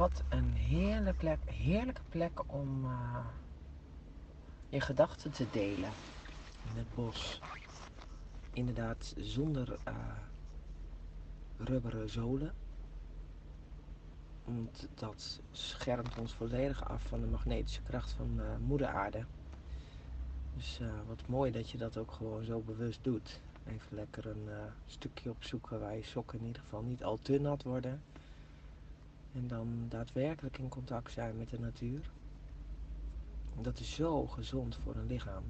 Wat een heerlijke plek, heerlijke plek om uh, je gedachten te delen in het bos. Inderdaad, zonder uh, rubberen zolen. Want dat schermt ons volledig af van de magnetische kracht van uh, moeder aarde. Dus wat mooi dat je dat ook gewoon zo bewust doet. Even lekker een stukje opzoeken waar je sokken in ieder geval niet al te nat worden. En dan daadwerkelijk in contact zijn met de natuur. Dat is zo gezond voor een lichaam.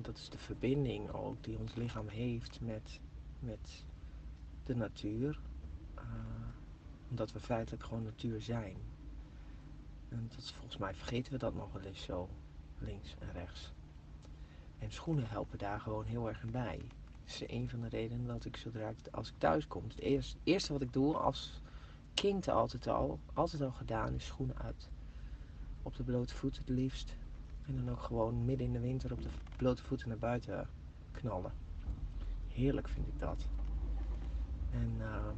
Dat is de verbinding ook die ons lichaam heeft met, met de natuur. Uh, omdat we feitelijk gewoon natuur zijn. En dat, volgens mij vergeten we dat nog wel eens zo, links en rechts. En schoenen helpen daar gewoon heel erg bij. Dat is een van de redenen dat ik zodra ik, als ik thuis kom, het eerste, eerste wat ik doe als kind altijd al, altijd al gedaan, is schoenen uit. Op de blote voeten het liefst. En dan ook gewoon midden in de winter op de blote voeten naar buiten knallen. Heerlijk vind ik dat. En uh,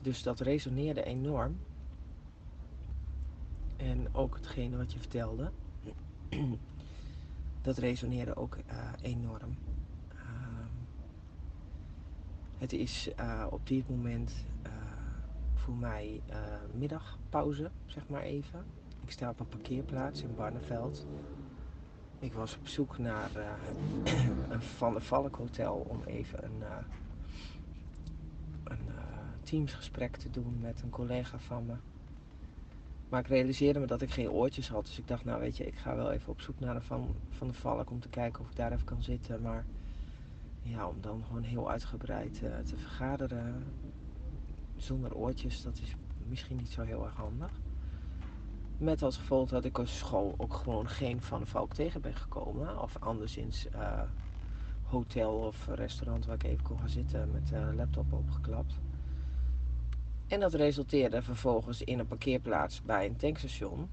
dus dat resoneerde enorm. En ook hetgene wat je vertelde, dat resoneerde ook uh, enorm. Uh, het is uh, op dit moment voor mij uh, middagpauze, zeg maar even. Ik sta op een parkeerplaats in Barneveld. Ik was op zoek naar uh, een Van der Valk hotel om even een, uh, een teamsgesprek te doen met een collega van me. Maar ik realiseerde me dat ik geen oortjes had. Dus ik dacht, nou weet je, ik ga wel even op zoek naar een Van, van der Valk om te kijken of ik daar even kan zitten. Maar ja, om dan gewoon heel uitgebreid te vergaderen, zonder oortjes, dat is misschien niet zo heel erg handig. Met als gevolg dat ik op school ook gewoon geen Van de Valk tegen ben gekomen. Of anderszins uh, hotel of restaurant waar ik even kon gaan zitten met de laptop opgeklapt. En dat resulteerde vervolgens in een parkeerplaats bij een tankstation.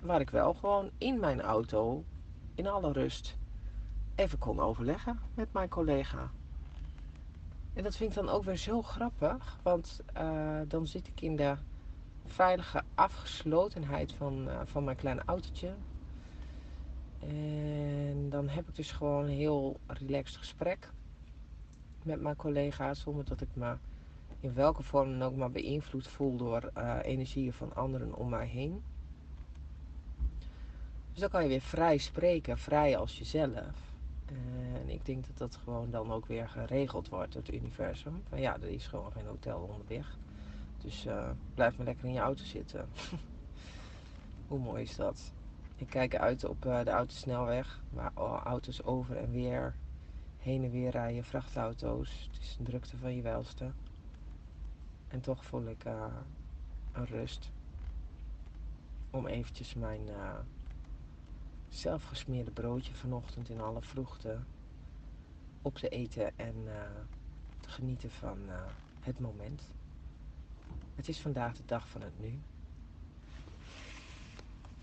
Waar ik wel gewoon in mijn auto, in alle rust, even kon overleggen met mijn collega. En dat vind ik dan ook weer zo grappig, want uh, dan zit ik in de veilige afgeslotenheid van, uh, van mijn kleine autootje. En dan heb ik dus gewoon een heel relaxed gesprek met mijn collega's, zonder dat ik me in welke vorm dan ook maar beïnvloed voel door uh, energieën van anderen om mij heen. Dus dan kan je weer vrij spreken, vrij als jezelf. En ik denk dat dat gewoon dan ook weer geregeld wordt door het universum. Ja, er is gewoon geen hotel onderweg. Dus uh, blijf maar lekker in je auto zitten. Hoe mooi is dat? Ik kijk uit op uh, de autosnelweg, waar auto's over en weer heen en weer rijden, vrachtauto's. Het is een drukte van je welste. En toch voel ik een rust om eventjes mijn zelfgesmeerde broodje vanochtend in alle vroegte op te eten en uh, te genieten van uh, het moment. Het is vandaag de dag van het nu.